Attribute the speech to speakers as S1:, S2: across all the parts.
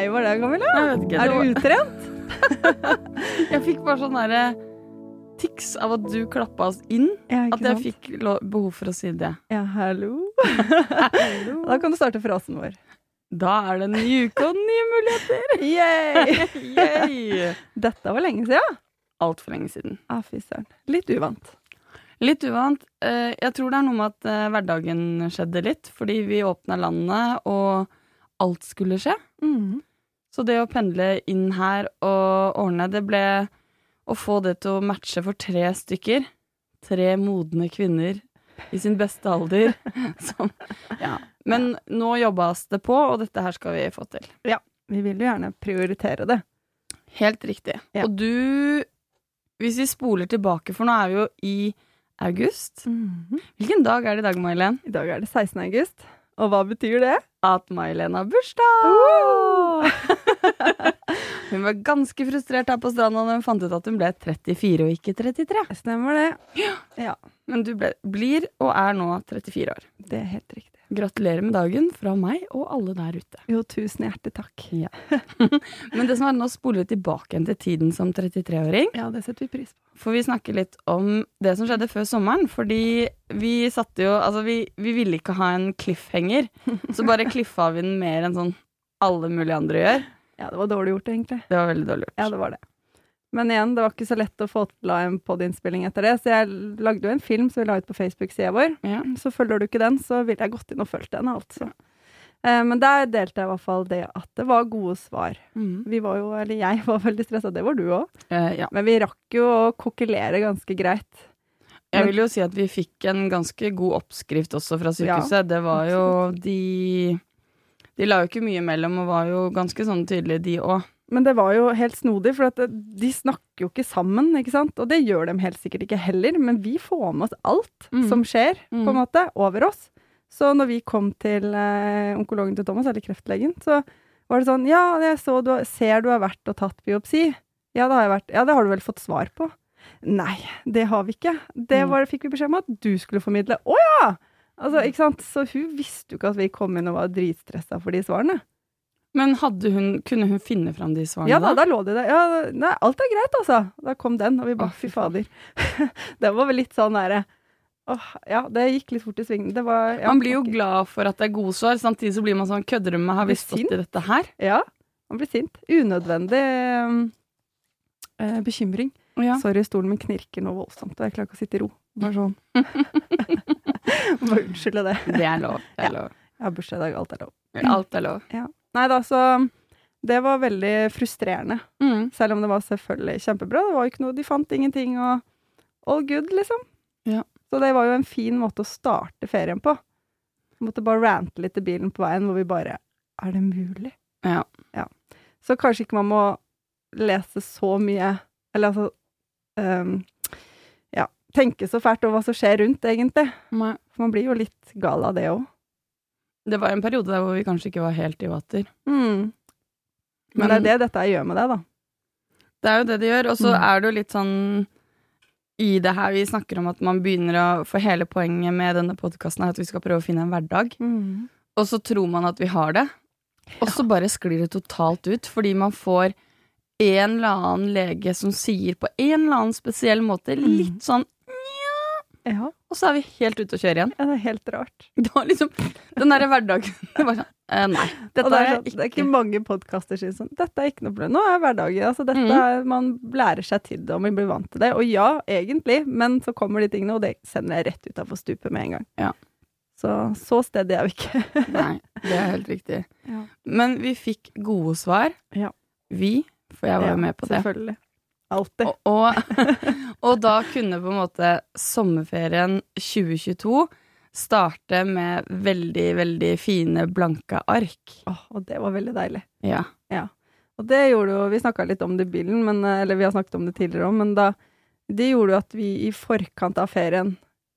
S1: Hei var det, Camilla?
S2: Ikke,
S1: Er du
S2: var-
S1: utrent?
S2: Jeg fikk bare sånn derre tics av at du klappa oss inn.
S1: Ja,
S2: At jeg fikk behov for å si det.
S1: Ja, hallo. Da kan du starte frasen vår.
S2: Da er det en ny uke og nye muligheter!
S1: Yay!
S2: Yay!
S1: Dette var lenge siden.
S2: Altfor lenge siden.
S1: Ah. Litt uvant.
S2: Litt uvant. Eh, Jeg tror det er noe med at eh, hverdagen skjedde litt, fordi vi åpna landet, og alt skulle skje.
S1: Mm.
S2: Så det å pendle inn her og ordne, det ble å få det til å matche for tre stykker. Tre modne kvinner i sin beste alder. Som, ja. Men nå jobbes det på, og dette her skal vi få til. Ja.
S1: Vi vil jo gjerne prioritere det.
S2: Helt riktig.
S1: Ja.
S2: Og du, hvis vi spoler tilbake, for nå er vi jo i august.
S1: Mhm.
S2: Hvilken dag er det i dag, May-Len?
S1: I dag er det 16. august. Og hva betyr det?
S2: At May-Len har bursdag! Hun var ganske frustrert her på stranda da hun fant ut at hun ble 34 og ikke 33.
S1: Stemmer det. Ja,
S2: Men du ble, blir og er nå 34 år.
S1: det er helt riktig.
S2: Gratulerer med dagen fra meg og alle der ute.
S1: Jo, tusen hjertelig takk.
S2: Men det som er nå spoler vi tilbake igjen til tiden som 33-åring.
S1: Ja, det setter vi pris på.
S2: For vi snakker litt om det som skjedde før sommeren. Fordi vi satte jo Altså, vi, vi ville ikke ha en cliffhanger. Så bare cliffa vi den mer enn sånn alle mulige andre gjør.
S1: Ja, det var dårlig gjort, egentlig.
S2: Det var veldig dårlig gjort.
S1: Ja, det var det. Men igjen, det var ikke så lett å få til en podiinnspilling etter det, så jeg lagde jo en film som vi la ut på Facebook-sida vår.
S2: Ja.
S1: Så følger du ikke den, så ville jeg gått inn og fulgt den, altså. Eh, men der delte jeg i hvert fall det at det var gode svar.
S2: Mm.
S1: Vi var jo, eller jeg var veldig stressa, det var du òg.
S2: Eh, ja.
S1: Men vi rakk jo å kokkelere ganske greit.
S2: Jeg vil jo si at vi fikk en ganske god oppskrift også fra sykehuset. det var jo de De la jo ikke mye imellom og var jo ganske sånn tydelige, de òg.
S1: Men det var jo helt snodig, for de snakker jo ikke sammen, ikke sant? Og det gjør de helt sikkert ikke heller, men vi får med oss alt
S2: mm.
S1: som skjer, på en måte, over oss. Så når vi kom til eh, onkologen til Thomas, eller kreftlegen, så var det sånn Ja, jeg så du ser du har vært og tatt biopsi. Ja, det har jeg vært. Ja, det har du vel fått svar på? Nei, det har vi ikke. Det
S2: Mm.
S1: var, fikk vi beskjed om at du skulle formidle. Å ja! Altså, ikke sant? Så hun visste jo ikke at vi kom inn og var dritstressa for de svarene.
S2: Men hadde hun, kunne hun finne fram de svarene?
S1: Ja da, da lå de der. Ja, nei, alt er greit, altså. Da kom den, og vi bare fy fader. det var vel litt sånn derre Åh, ja, det gikk litt fort i svingen. Det var ja,
S2: Man blir jo glad for at det er gode svar, samtidig så blir man sånn Kødder du med meg? Har vi stått i dette her?
S1: Ja, man blir sint. Unødvendig eh, bekymring.
S2: Ja.
S1: Sorry, stolen min knirker nå voldsomt, og jeg klarer ikke å sitte i ro. Bare sånn. Bare unnskylde det.
S2: Det er lov. Det er lov.
S1: Jeg har bursdag i dag, alt er lov.
S2: Alt er lov.
S1: Nei da, så det var veldig frustrerende.
S2: Mm.
S1: Selv om det var selvfølgelig kjempebra. Det var jo ikke noe, De fant ingenting, og all good, liksom.
S2: Ja.
S1: Så det var jo en fin måte å starte ferien på. Måtte bare rante litt i bilen på veien, hvor vi bare Er det mulig?
S2: Ja.
S1: Så kanskje ikke man må lese så mye Eller altså Ja, tenke så fælt over hva som skjer rundt, egentlig.
S2: Nei.
S1: For man blir jo litt gal av det òg.
S2: Det var en periode der hvor vi kanskje ikke var helt i vater.
S1: Mm. Men, det er det dette gjør med deg, da.
S2: Det er jo det det gjør, og så
S1: Mm.
S2: er det jo litt sånn i det her vi snakker om at man begynner å For hele poenget med denne podkasten er at vi skal prøve å finne en hverdag. Og så tror man at vi har det, og så bare sklir det totalt ut fordi man får en eller annen lege som sier på en eller annen spesiell måte litt sånn
S1: Ja,
S2: Og så er vi helt ute å kjøre igjen.
S1: ja, det er helt rart.
S2: Det var liksom den derre hverdagen. Det var sånn eh, Nei,
S1: Og det, er, sånn, ikke... det er
S2: ikke
S1: mange podkaster som sier sånn Dette er ikke noe problem. Nå er hverdagen altså dette mm. Man lærer seg til det, og man blir vant til det. Og ja, egentlig, men så kommer de tingene, og det sender jeg rett utafor stupet med en gang.
S2: Ja.
S1: Så så stedig er vi ikke.
S2: Nei, det er helt riktig.
S1: Ja.
S2: Men vi fikk gode svar.
S1: Ja.
S2: Vi, for jeg var jo med på det.
S1: Selvfølgelig. Alltid.
S2: Og, og, og da kunne på en måte sommerferien 2022 starte med veldig, veldig fine, blanke ark.
S1: Åh, og det var veldig deilig.
S2: Ja.
S1: Og det gjorde jo Vi snakka litt om det i bilen, men, eller vi har snakket om det tidligere òg, men da Det gjorde jo at vi i forkant av ferien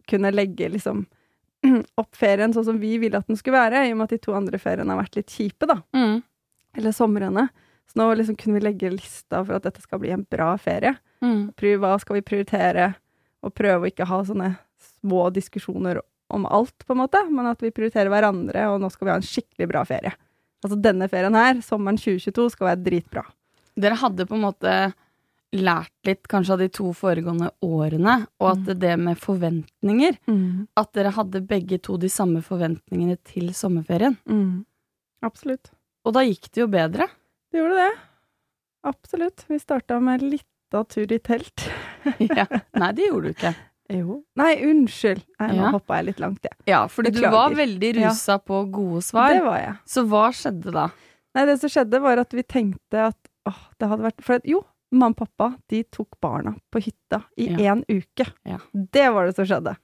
S1: kunne legge liksom opp ferien sånn som vi ville at den skulle være, i og med at de to andre feriene har vært litt kjipe, da.
S2: Mm.
S1: Eller somrene. Så nå liksom kunne vi legge lista for at dette skal bli en bra ferie.
S2: Mm.
S1: Hva skal vi prioritere? Og prøve å ikke ha sånne små diskusjoner om alt, på en måte, men at vi prioriterer hverandre, og nå skal vi ha en skikkelig bra ferie. Altså denne ferien her, sommeren 2022, skal være dritbra.
S2: Dere hadde på en måte lært litt kanskje av de to foregående årene, og at
S1: Mm.
S2: det med forventninger At dere hadde begge to de samme forventningene til sommerferien.
S1: Mm. Absolutt.
S2: Og da gikk det jo bedre.
S1: Det gjorde det. Absolutt. Vi starta med lita tur i telt.
S2: ja. Nei, det gjorde du ikke.
S1: Jo. Nei, unnskyld. Nei, nå
S2: Ja.
S1: hoppa jeg litt langt, jeg.
S2: Ja, fordi du var veldig rusa på gode svar.
S1: Det var jeg.
S2: Så hva skjedde da?
S1: Nei, det som skjedde, var at vi tenkte at åh, det hadde vært For jo, mamma og pappa de tok barna på hytta i
S2: Ja.
S1: uke.
S2: Ja.
S1: Det var det som skjedde.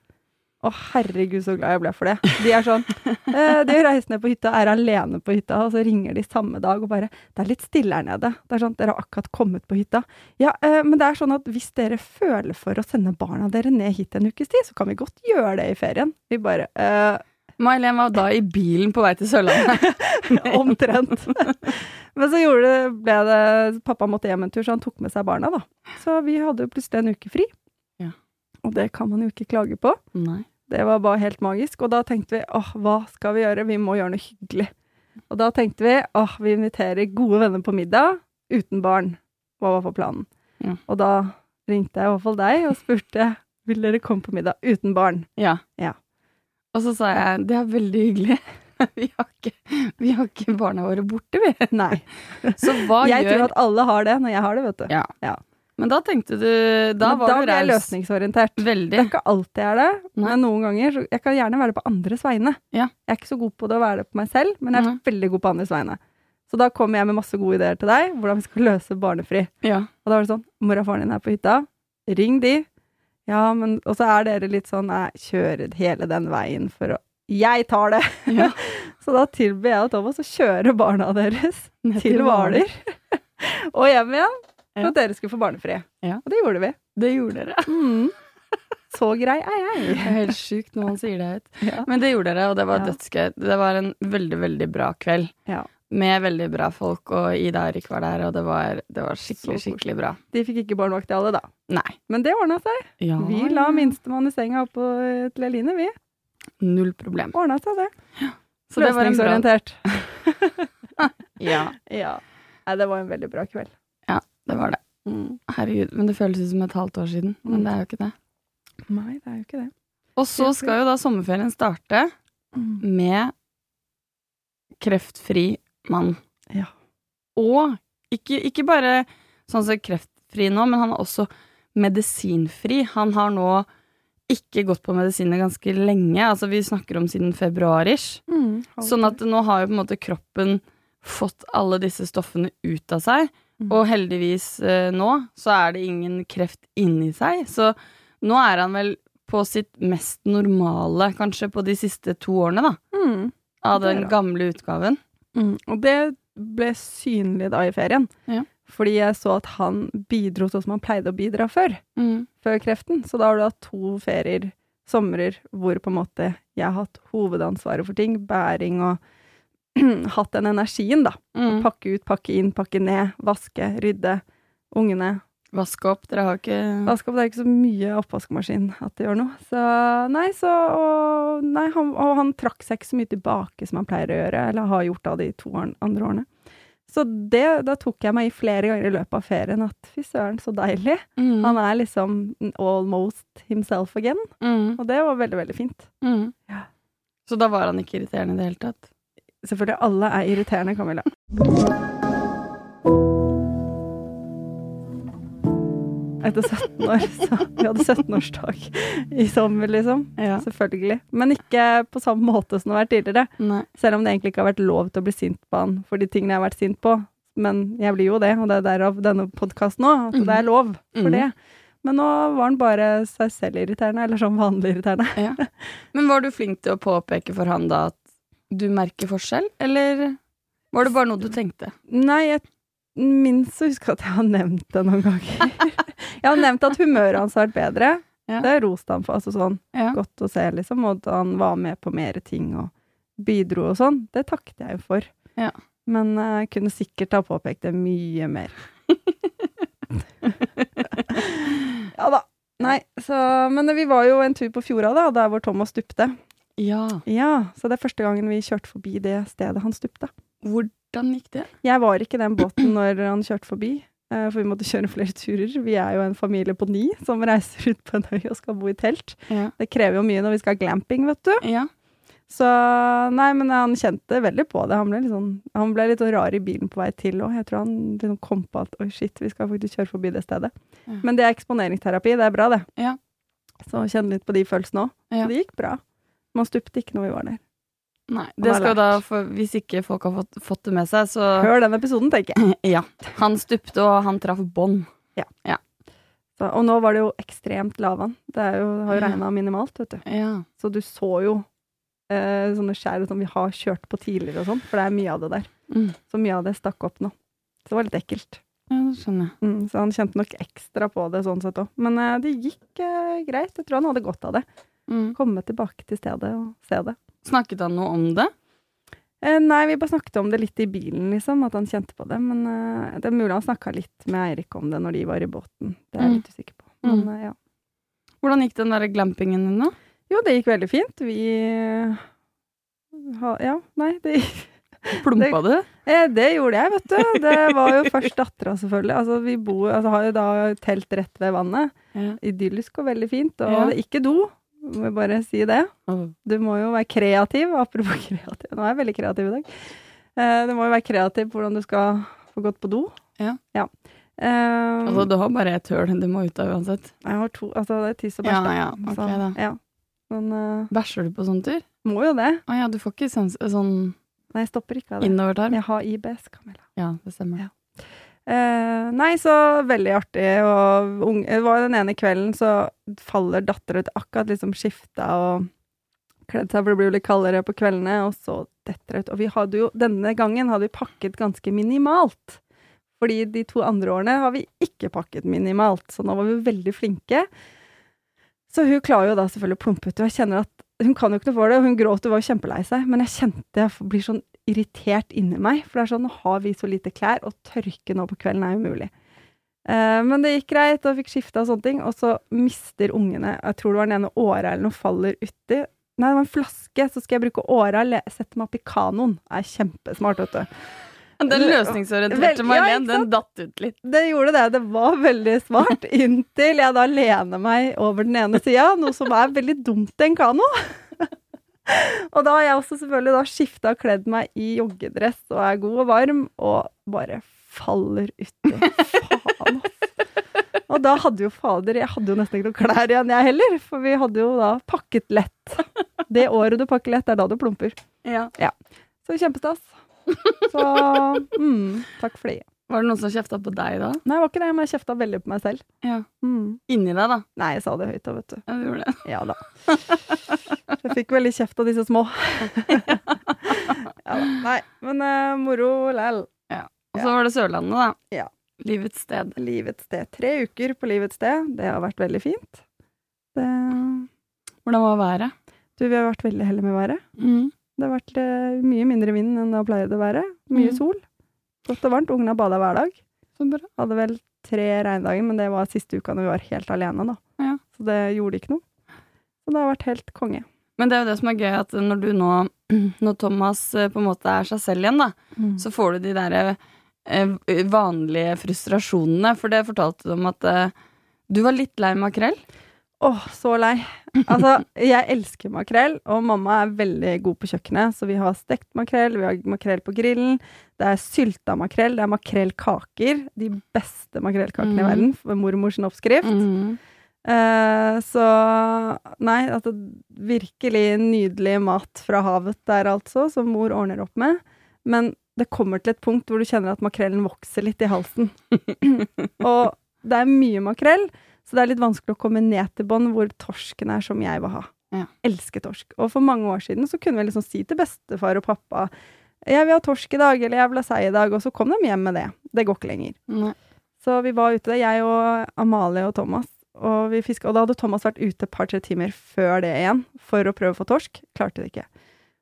S1: Å, herregud, så glad jeg ble for det. De er sånn eh, De reiser ned på hytta, er alene på hytta, og så ringer de samme dag og bare 'Det er litt stille her nede.' Det er sånn, 'Dere har akkurat kommet på hytta.' Ja, eh, men det er sånn at hvis dere føler for å sende barna dere ned hit en ukes tid, så kan vi godt gjøre det i ferien. Vi bare eh,
S2: May-Len var da i bilen på vei til Sørlandet.
S1: Omtrent. Men så gjorde det, ble det Pappa måtte hjem en tur, så han tok med seg barna, da. Så vi hadde jo plutselig en uke fri.
S2: Ja.
S1: Og det kan man jo ikke klage på.
S2: Nei.
S1: Det var bare helt magisk. Og da tenkte vi åh, hva skal vi gjøre? Vi må gjøre noe hyggelig. Og da tenkte vi åh, vi inviterer gode venner på middag uten barn. Hva var for planen?
S2: Ja.
S1: Og da ringte jeg i hvert fall deg og spurte vil dere komme på middag uten barn.
S2: Ja.
S1: Ja.
S2: Og så sa jeg det er veldig hyggelig. Vi har ikke, vi har ikke barna våre borte, vi.
S1: Nei.
S2: Så hva
S1: jeg
S2: gjør
S1: tror at alle har det når jeg har det, vet du.
S2: Ja.
S1: Ja.
S2: Men da tenkte du Da
S1: Men
S2: var
S1: da
S2: du
S1: ble jeg
S2: løsningsorientert.
S1: løsningsorientert. Det er ikke alltid jeg er det,
S2: Nei.
S1: men noen ganger så Jeg kan gjerne være det på andres vegne.
S2: Ja.
S1: Jeg er ikke så god på det å være det på meg selv, men jeg er
S2: Nei.
S1: veldig god på andres vegne. Så da kommer jeg med masse gode ideer til deg, hvordan vi skal løse barnefri.
S2: Ja.
S1: Og da var det sånn Mor og faren din er på hytta. Ring de. Ja, men Og så er dere litt sånn Nei, kjører hele den veien for å Jeg tar det!
S2: Ja.
S1: så da tilbyr jeg og Thomas å kjøre barna deres til Hvaler og hjem igjen for at dere skulle få barnefri.
S2: Ja.
S1: Og det gjorde vi.
S2: Det gjorde dere.
S1: Mm. Så grei er jeg.
S2: Det er helt sjukt når man sier det høyt.
S1: Ja.
S2: Men det gjorde dere, og det var
S1: Ja.
S2: dødsgøy. Det var en veldig, veldig bra kveld.
S1: Ja.
S2: Med veldig bra folk, og Ida og Erik var der, og det var, det var skikkelig, skikkelig bra.
S1: De fikk ikke barnevakt alle, da.
S2: Nei.
S1: Men det ordna seg.
S2: Ja,
S1: Vi la minstemann i senga oppå eh, til Eline, vi.
S2: Null problem.
S1: Ordna seg, det.
S2: Så det var en bra. Ja,
S1: Ja. Nei, det var en veldig bra kveld.
S2: Det var det.
S1: Mm.
S2: Herregud, men det føles ut som et halvt år siden. Men
S1: Mm.
S2: det er jo ikke det.
S1: Nei, det er jo ikke det.
S2: Og så skal jo da sommerferien starte
S1: Mm.
S2: med kreftfri mann.
S1: Ja.
S2: Og ikke, ikke bare sånn som kreftfri nå, men han er også medisinfri. Han har nå ikke gått på medisiner ganske lenge. Altså vi snakker om siden februar-ish.
S1: Mm.
S2: Sånn at nå har jo på en måte kroppen fått alle disse stoffene ut av seg.
S1: Mm.
S2: Og heldigvis eh, nå så er det ingen kreft inni seg. Så nå er han vel på sitt mest normale, kanskje, på de siste to årene, da.
S1: Mm.
S2: Av den gamle utgaven.
S1: Mm. Og det ble synlig da i ferien.
S2: Ja.
S1: Fordi jeg så at han bidro sånn som han pleide å bidra før. før kreften. Så da har du hatt to ferier, somrer, hvor på en måte jeg har hatt hovedansvaret for ting. Bæring og hatt den energien, da.
S2: Mm.
S1: Pakke ut, pakke inn, pakke ned, vaske, rydde. Ungene.
S2: Vaske opp. Dere har ikke
S1: Vaske opp, det er ikke så mye oppvaskmaskin at det gjør noe. Så nei, så Og, nei, han, og han trakk seg ikke så mye tilbake som han pleier å gjøre, eller har gjort av de to andre årene. Så det, da tok jeg meg i flere ganger i løpet av ferien at fy søren, så deilig.
S2: mm.
S1: Han er liksom almost himself again.
S2: mm.
S1: Og det var veldig, veldig fint.
S2: Mm.
S1: Ja.
S2: Så da var han ikke irriterende i det hele tatt?
S1: Selvfølgelig, alle er irriterende, Camilla. Etter 17 år, så Vi hadde 17-årsdag i sommer, liksom.
S2: Ja.
S1: Selvfølgelig. Men ikke på samme måte som det har vært tidligere.
S2: Nei.
S1: Selv om det egentlig ikke har vært lov til å bli sint på han for de tingene jeg har vært sint på. Men jeg blir jo det, og det er derav denne podkasten òg, at det er lov for
S2: Mhm.
S1: det. Men nå var han bare seg selv irriterende, eller sånn vanlig irriterende.
S2: Ja. Men var du flink til å påpeke for han da at du merker forskjell, eller var det bare noe du tenkte?
S1: Nei, jeg minst husker huske at jeg har nevnt det noen ganger. jeg har nevnt at humøret hans har vært bedre.
S2: Ja.
S1: Det roste han for. Altså sånn
S2: Ja.
S1: godt å se, liksom. Og at han var med på mer ting og bidro og sånn. Det takket jeg jo for.
S2: Ja.
S1: Men jeg jeg kunne sikkert ha påpekt det mye mer. ja da. Nei, så Men vi var jo en tur på fjorda, da, der hvor Thomas stupte.
S2: Ja.
S1: Ja, så det er første gangen vi kjørte forbi det stedet han stupte.
S2: Hvordan gikk det?
S1: Jeg var ikke i den båten når han kjørte forbi, eh, for vi måtte kjøre flere turer. Vi er jo en familie på ni som reiser ut på en øy og skal bo i telt.
S2: Ja.
S1: Det krever jo mye når vi skal ha glamping, vet du.
S2: ja.
S1: Så nei, men han kjente veldig på det. Han ble litt, sånn, han ble litt sånn rar i bilen på vei til òg. Jeg tror han liksom kom på at oi, shit, vi skal faktisk kjøre forbi det stedet.
S2: Ja.
S1: Men det er eksponeringsterapi, det er bra, det.
S2: Ja.
S1: Så kjenne litt på de følelsene òg.
S2: Ja.
S1: Det gikk bra. Man stupte ikke når vi var der.
S2: Nei, det skal da, for hvis ikke folk har fått, fått det med seg, så
S1: Hør den episoden, tenker jeg.
S2: Ja. Han stupte, og han traff bånd.
S1: Så, og nå var det jo ekstremt lavvann. Det jo, har jo
S2: Ja.
S1: regna minimalt, vet du.
S2: Ja.
S1: Så du så jo eh, sånne skjær som vi har kjørt på tidligere og sånn, for det er mye av det der.
S2: Mm.
S1: Så mye av det stakk opp nå. Så det var litt ekkelt.
S2: ja, det skjønner jeg.
S1: Mm, så han kjente nok ekstra på det sånn sett òg. Men eh, det gikk eh, greit. Jeg tror han hadde godt av det.
S2: Mm.
S1: Komme tilbake til stedet og se det.
S2: Snakket han noe om det?
S1: Eh, nei, vi bare snakket om det litt i bilen, liksom, at han kjente på det. Men eh, det er mulig han snakka litt med Eirik om det når de var i båten. Det er jeg
S2: Mm.
S1: litt usikker på. Men
S2: Mm.
S1: eh, ja.
S2: Hvordan gikk den der glampingen din, da?
S1: Jo, det gikk veldig fint. Vi eh, ha, Ja, nei, det gikk
S2: Plumpa du?
S1: Det, det gjorde jeg, vet du. Det var jo først dattera, selvfølgelig. Altså, vi bor, altså, har jo da telt rett ved vannet.
S2: Ja.
S1: Idyllisk og veldig fint. Og
S2: Ja.
S1: er ikke do, må jeg bare si det. Du må jo være kreativ. Apropos kreativ, nå er jeg veldig kreativ i dag. Eh, du må jo være kreativ på hvordan du skal få gått på do.
S2: Ja.
S1: Eh,
S2: Altså, du har bare ett høl, du må ut av uansett.
S1: jeg har to Altså, det er tiss og bæsj,
S2: Ja, ja, ok da.
S1: Ja. Men uh,
S2: Bæsjer du på sånn tur?
S1: må jo det.
S2: Å ja, du får ikke sånn, sånn
S1: Nei, jeg stopper ikke av det.
S2: innovertarm?
S1: Jeg har IBS, Camilla.
S2: Ja, det stemmer.
S1: Ja. Eh, nei, så veldig artig. Og unge, det var den ene kvelden så faller dattera ut akkurat liksom skifta og kledd seg, for det blir jo litt kaldere på kveldene, og så detter det ut. Og vi hadde jo, denne gangen hadde vi pakket ganske minimalt. Fordi de to andre årene har vi ikke pakket minimalt, så nå var vi veldig flinke. Så hun klarer jo da selvfølgelig å plumpe ut, og jeg kjenner at hun kan jo ikke noe for det, og hun gråt og var kjempelei seg, men jeg kjente jeg blir sånn irritert inni meg, for det er sånn, nå har vi så lite klær, og tørke nå på kvelden er umulig. Uh, men det gikk greit, og fikk skifta og sånne ting, og så mister ungene, jeg tror det var den ene åra eller noe, faller uti. Nei, det var en flaske, så skal jeg bruke åra, og sette meg opp i kanoen. Det er kjempesmart, vet du.
S2: Den løsningsorienterte Marlen,
S1: ja,
S2: den datt ut litt.
S1: Det gjorde det, det var veldig smart, inntil jeg da lener meg over den ene sida, noe som er veldig dumt i en kano. og da har jeg også selvfølgelig da skifta og kledd meg i joggedress og er god og varm, og bare faller uti. Faen, ass. Og da hadde jo fader Jeg hadde jo nesten ikke noen klær igjen, jeg heller, for vi hadde jo da pakket lett. Det året du pakker lett, er da du plumper.
S2: Ja.
S1: Så kjempestas. Så mm, takk for det.
S2: Var det noen som kjefta på deg da?
S1: Nei, det var ikke det, men jeg kjefta veldig på meg selv.
S2: Ja.
S1: Mm.
S2: Inni deg, da?
S1: Nei, jeg sa det høyt da, vet du.
S2: Ja, du gjorde det.
S1: Ja da. Jeg fikk veldig kjeft av disse små. ja da. Nei, men uh, moro læl.
S2: Og så var det Sørlandet, da.
S1: Ja.
S2: Livets sted.
S1: Livets sted. Tre uker på livets sted. Det har vært veldig fint. Det,
S2: Hvordan var været?
S1: du, vi har vært veldig heldige med været.
S2: Mm.
S1: Det har vært uh, mye mindre vind enn det har pleid å være. Mye
S2: Mm.
S1: sol. Godt og varmt. Ungene bada hver dag.
S2: Så bra.
S1: Hadde vel tre regndager, men det var siste uka når vi var helt alene, da.
S2: Ja.
S1: Så det gjorde ikke noe. Så det har vært helt konge.
S2: Men det er jo det som er gøy, at når du nå Når Thomas eh, på en måte er seg selv igjen, da, så får du de derre eh, vanlige frustrasjonene. For det fortalte du om at eh, du var litt lei makrell.
S1: Åh, så lei. Altså, jeg elsker makrell, og mamma er veldig god på kjøkkenet. Så vi har stekt makrell, vi har makrell på grillen, det er sylta makrell, det er makrellkaker. De beste makrellkakene i
S2: Mm.
S1: verden, med mormors oppskrift. Eh, så Nei, altså virkelig nydelig mat fra havet der, altså, som mor ordner opp med. Men det kommer til et punkt hvor du kjenner at makrellen vokser litt i halsen. og det er mye makrell, Så det er litt vanskelig å komme ned til bånd hvor torsken er som jeg vil ha.
S2: Ja.
S1: Elsker torsk. Og for mange år siden så kunne vi liksom si til bestefar og pappa jeg vil ha torsk i dag, eller jeg vil ha sei i dag, og så kom de hjem med det. Det går ikke lenger.
S2: Nei.
S1: Så vi var ute, jeg og Amalie og Thomas, og vi fiska. Og da hadde Thomas vært ute et par-tre timer før det igjen for å prøve å få torsk. Klarte det ikke.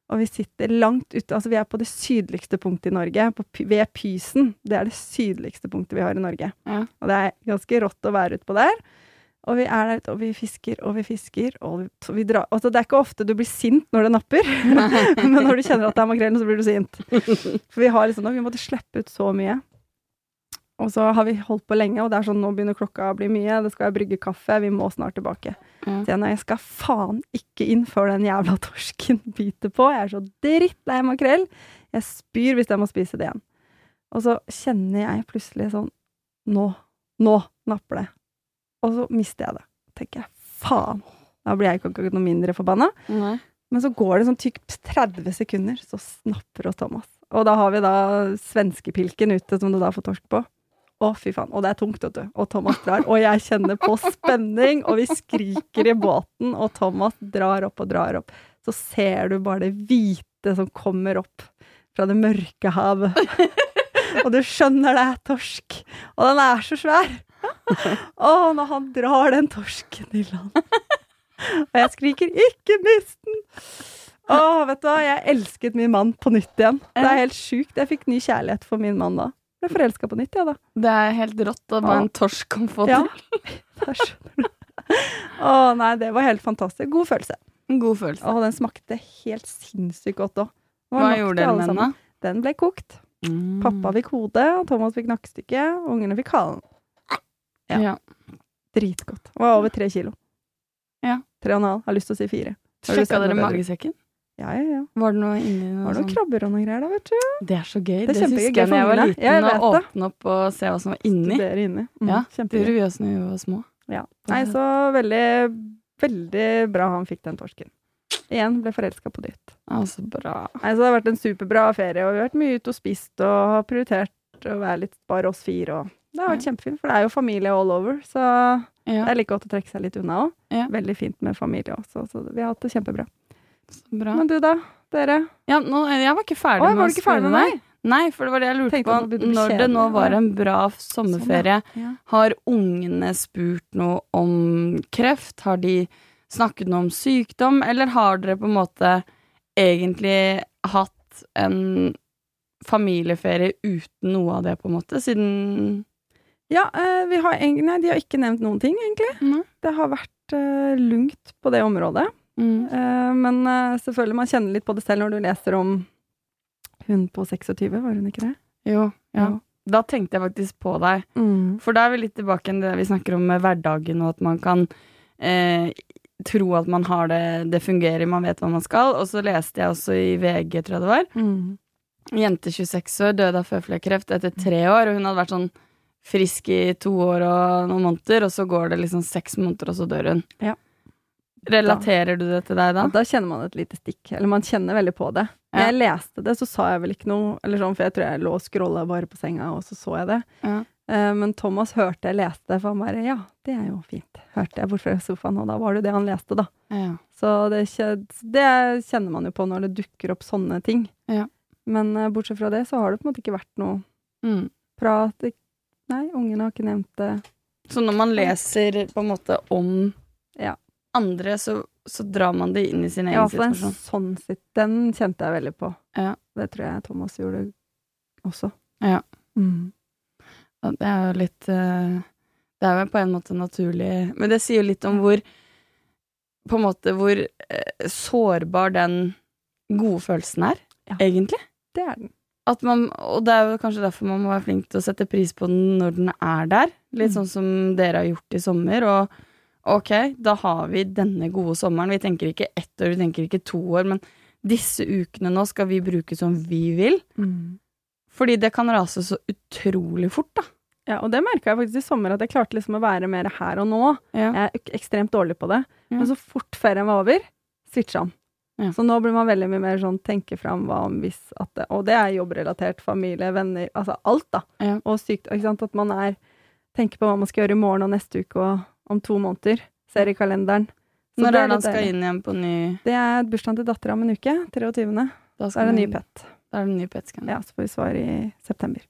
S1: Og vi sitter langt ute, altså vi er på det sydligste punktet i Norge, på, ved Pysen. Det er det sydligste punktet vi har i Norge.
S2: Ja.
S1: Og det er ganske rått å være utpå der. Og vi er der ute, og vi fisker og vi fisker, og vi, vi drar Altså, det er ikke ofte du blir sint når det napper, men når du kjenner at det er makrellen, så blir du sint. For vi har liksom nok vi måtte slippe ut så mye. Og så har vi holdt på lenge, og det er sånn nå begynner klokka å bli mye, det skal jeg brygge kaffe, vi må snart tilbake.
S2: Mm.
S1: Så jeg, nei, jeg skal faen ikke inn før den jævla torsken biter på. Jeg er så drittlei makrell. Jeg spyr hvis jeg må spise det igjen. Og så kjenner jeg plutselig sånn Nå, nå napper det. Og så mister jeg det. tenker jeg faen. Da blir jeg ikke noe mindre forbanna.
S2: Nei.
S1: Men så går det sånn tykt 30 sekunder, så snapper oss Thomas. Og da har vi da svenskepilken ute, som du da får torsk på. Å, fy faen. Og det er tungt, vet du. Og Thomas drar. Og jeg kjenner på spenning, og vi skriker i båten, og Thomas drar opp og drar opp. Så ser du bare det hvite som kommer opp fra det mørke havet. Og du skjønner det er torsk. Og den er så svær. Å, når han drar den torsken i land. Og jeg skriker 'ikke mist den'! Å, vet du hva, jeg elsket min mann på nytt igjen. Det er helt sjukt. Jeg fikk ny kjærlighet for min mann da. Ble forelska på nytt, jeg, da.
S2: Det er helt rått at hva en torsk kan få til.
S1: Ja, skjønner du. Å nei, det var helt fantastisk. God følelse.
S2: God følelse.
S1: Og den smakte helt sinnssykt godt òg.
S2: Hva gjorde dere med den, da?
S1: Den ble kokt.
S2: Mm.
S1: Pappa fikk hodet, Thomas fikk nakkestykket, ungene fikk halen. Ja.
S2: Ja.
S1: Dritgodt. Det var over tre kilo.
S2: Ja.
S1: Tre og en halv. Har lyst til å si fire.
S2: Sjekka dere magesekken?
S1: Ja, ja, ja.
S2: Var det noe inni noe
S1: var noen
S2: sånt?
S1: krabber og noen greier da, vet du.
S2: Det er så gøy.
S1: Det
S2: Det, husker jeg da jeg var liten,
S1: Ja, jeg
S2: å åpne opp og se hva som var inni.
S1: Studere inni. Mm,
S2: Ja, Det gjorde vi også når vi var små.
S1: Ja. Nei, så veldig, veldig bra han fikk den torsken. Igjen ble forelska på nytt.
S2: Altså, bra.
S1: Nei, så det har vært en superbra ferie, og vi har vært mye ute og spist og har prioritert å være litt bare oss fire. Og det har vært kjempefint, for det er jo familie all over, så det er like godt å trekke seg litt unna òg.
S2: Ja.
S1: Veldig fint med familie også, så vi har hatt det kjempebra.
S2: Så bra.
S1: Men du da? Dere?
S2: Ja, nå, jeg var ikke ferdig
S1: Oi,
S2: med å spørre deg.
S1: meg?
S2: Nei, for det var det jeg lurte på.
S1: det
S2: Når det nå var en bra sommerferie,
S1: Ja.
S2: har ungene spurt noe om kreft? Har de snakket noe om sykdom, eller har dere på en måte egentlig hatt en familieferie uten noe av det, på en måte, siden
S1: Ja, eh, vi har nei, de har ikke nevnt noen ting, egentlig.
S2: Mm.
S1: Det har vært eh, lungt på det området.
S2: Mm.
S1: Eh, men eh, selvfølgelig, man kjenner litt på det selv når du leser om hun på 26, var hun ikke det?
S2: Jo, ja.
S1: Jo.
S2: Da tenkte jeg faktisk på deg.
S1: Mm.
S2: For da er vi litt tilbake til det vi snakker om med hverdagen, og at man kan eh, tro at man har det, det fungerer, man vet hva man skal. Og så leste jeg også i VG, tror jeg det var.
S1: Mm.
S2: Jente 26 år døde av føflekkreft etter tre år, og hun hadde vært sånn frisk i to år og noen måneder, og så går det liksom seks måneder, og så dør hun.
S1: Ja.
S2: Relaterer du det til deg da?
S1: Da kjenner man et lite stikk. Eller man kjenner veldig på det.
S2: Ja.
S1: jeg leste det, så sa jeg vel ikke noe, eller sånn, for jeg tror jeg lå og scrolla bare på senga, og så så jeg det.
S2: Ja.
S1: Eh, men Thomas hørte jeg leste det, for han bare ja, det er jo fint. Hørte jeg bort fra sofaen, og da var det jo det han leste, da.
S2: Ja.
S1: Så det, det kjenner man jo på når det dukker opp sånne ting.
S2: Ja.
S1: Men eh, bortsett fra det, så har det på en måte ikke vært noe
S2: Mm.
S1: prat. Nei, ungene har ikke nevnt det.
S2: Så når man leser på en måte om
S1: Ja.
S2: Andre, så, så drar man det inn i sin egen
S1: Ja, for
S2: situasjon.
S1: sånn sitt. Den kjente jeg veldig på.
S2: Ja.
S1: Det tror jeg Thomas gjorde også.
S2: Ja.
S1: Mm.
S2: Og Det er jo litt eh, Det er jo på en måte naturlig Men det sier jo litt om hvor På en måte hvor eh, sårbar den gode følelsen er,
S1: Ja.
S2: egentlig.
S1: Det er den.
S2: At man, og det er jo kanskje derfor man må være flink til å sette pris på den når den er der. Litt
S1: Mm.
S2: sånn som dere har gjort i sommer. Og ok, da har vi denne gode sommeren. Vi tenker ikke ett år, vi tenker ikke to år, men disse ukene nå skal vi bruke som vi vil. Fordi det kan rase så utrolig fort, da.
S1: Ja, og det merka jeg faktisk i sommer, at jeg klarte liksom å være mer her og nå.
S2: Ja.
S1: Jeg er ek- ekstremt dårlig på det.
S2: Ja.
S1: Men så fort ferien var over, switcha han.
S2: Ja.
S1: Så nå blir man veldig mye mer sånn tenke fram hva om hvis at det Og det er jobbrelatert, familie, venner, altså alt, da.
S2: Ja.
S1: Og sykt, ikke sant. At man er Tenker på hva man skal gjøre i morgen og neste uke, og, om to måneder. Ser i kalenderen. Så
S2: Når er det han skal inn igjen på ny
S1: Det er bursdagen til dattera om en uke. 23.
S2: Da
S1: er det ny pet.
S2: Da er det ny petscan.
S1: Ja, så får vi svar i september.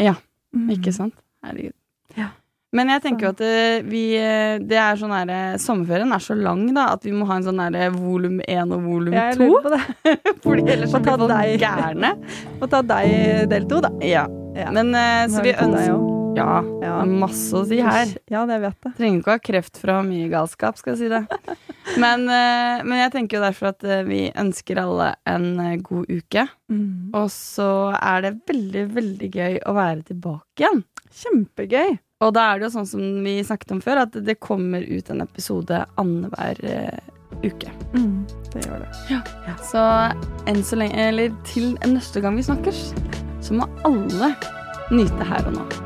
S2: Ja,
S1: Mm.
S2: Ikke sant? Herregud.
S1: Ja.
S2: Men jeg tenker jo at eh, vi eh, Det er sånn her eh, Sommerferien er så lang, da, at vi må ha en sånn her volum én og volum
S1: Jeg
S2: to.
S1: lurer på det.
S2: Fordi ellers så blir folk gærne.
S1: Få ta deg del to, da.
S2: Ja.
S1: Ja.
S2: Men så vi ønsker. Ja.
S1: Ja.
S2: Masse å si her.
S1: Ja, det vet jeg.
S2: Trenger ikke å ha kreft fra mye galskap, skal jeg si det. Men, eh, men jeg tenker jo derfor at eh, vi ønsker alle en eh, god uke.
S1: Mm.
S2: Og så er det veldig, veldig gøy å være tilbake igjen.
S1: Kjempegøy.
S2: Og da er det jo sånn som vi snakket om før, at det kommer ut en episode annenhver eh, uke.
S1: Mm. Det gjør det.
S2: Så enn så lenge, eller til neste gang vi snakkes, så må alle nyte her og nå.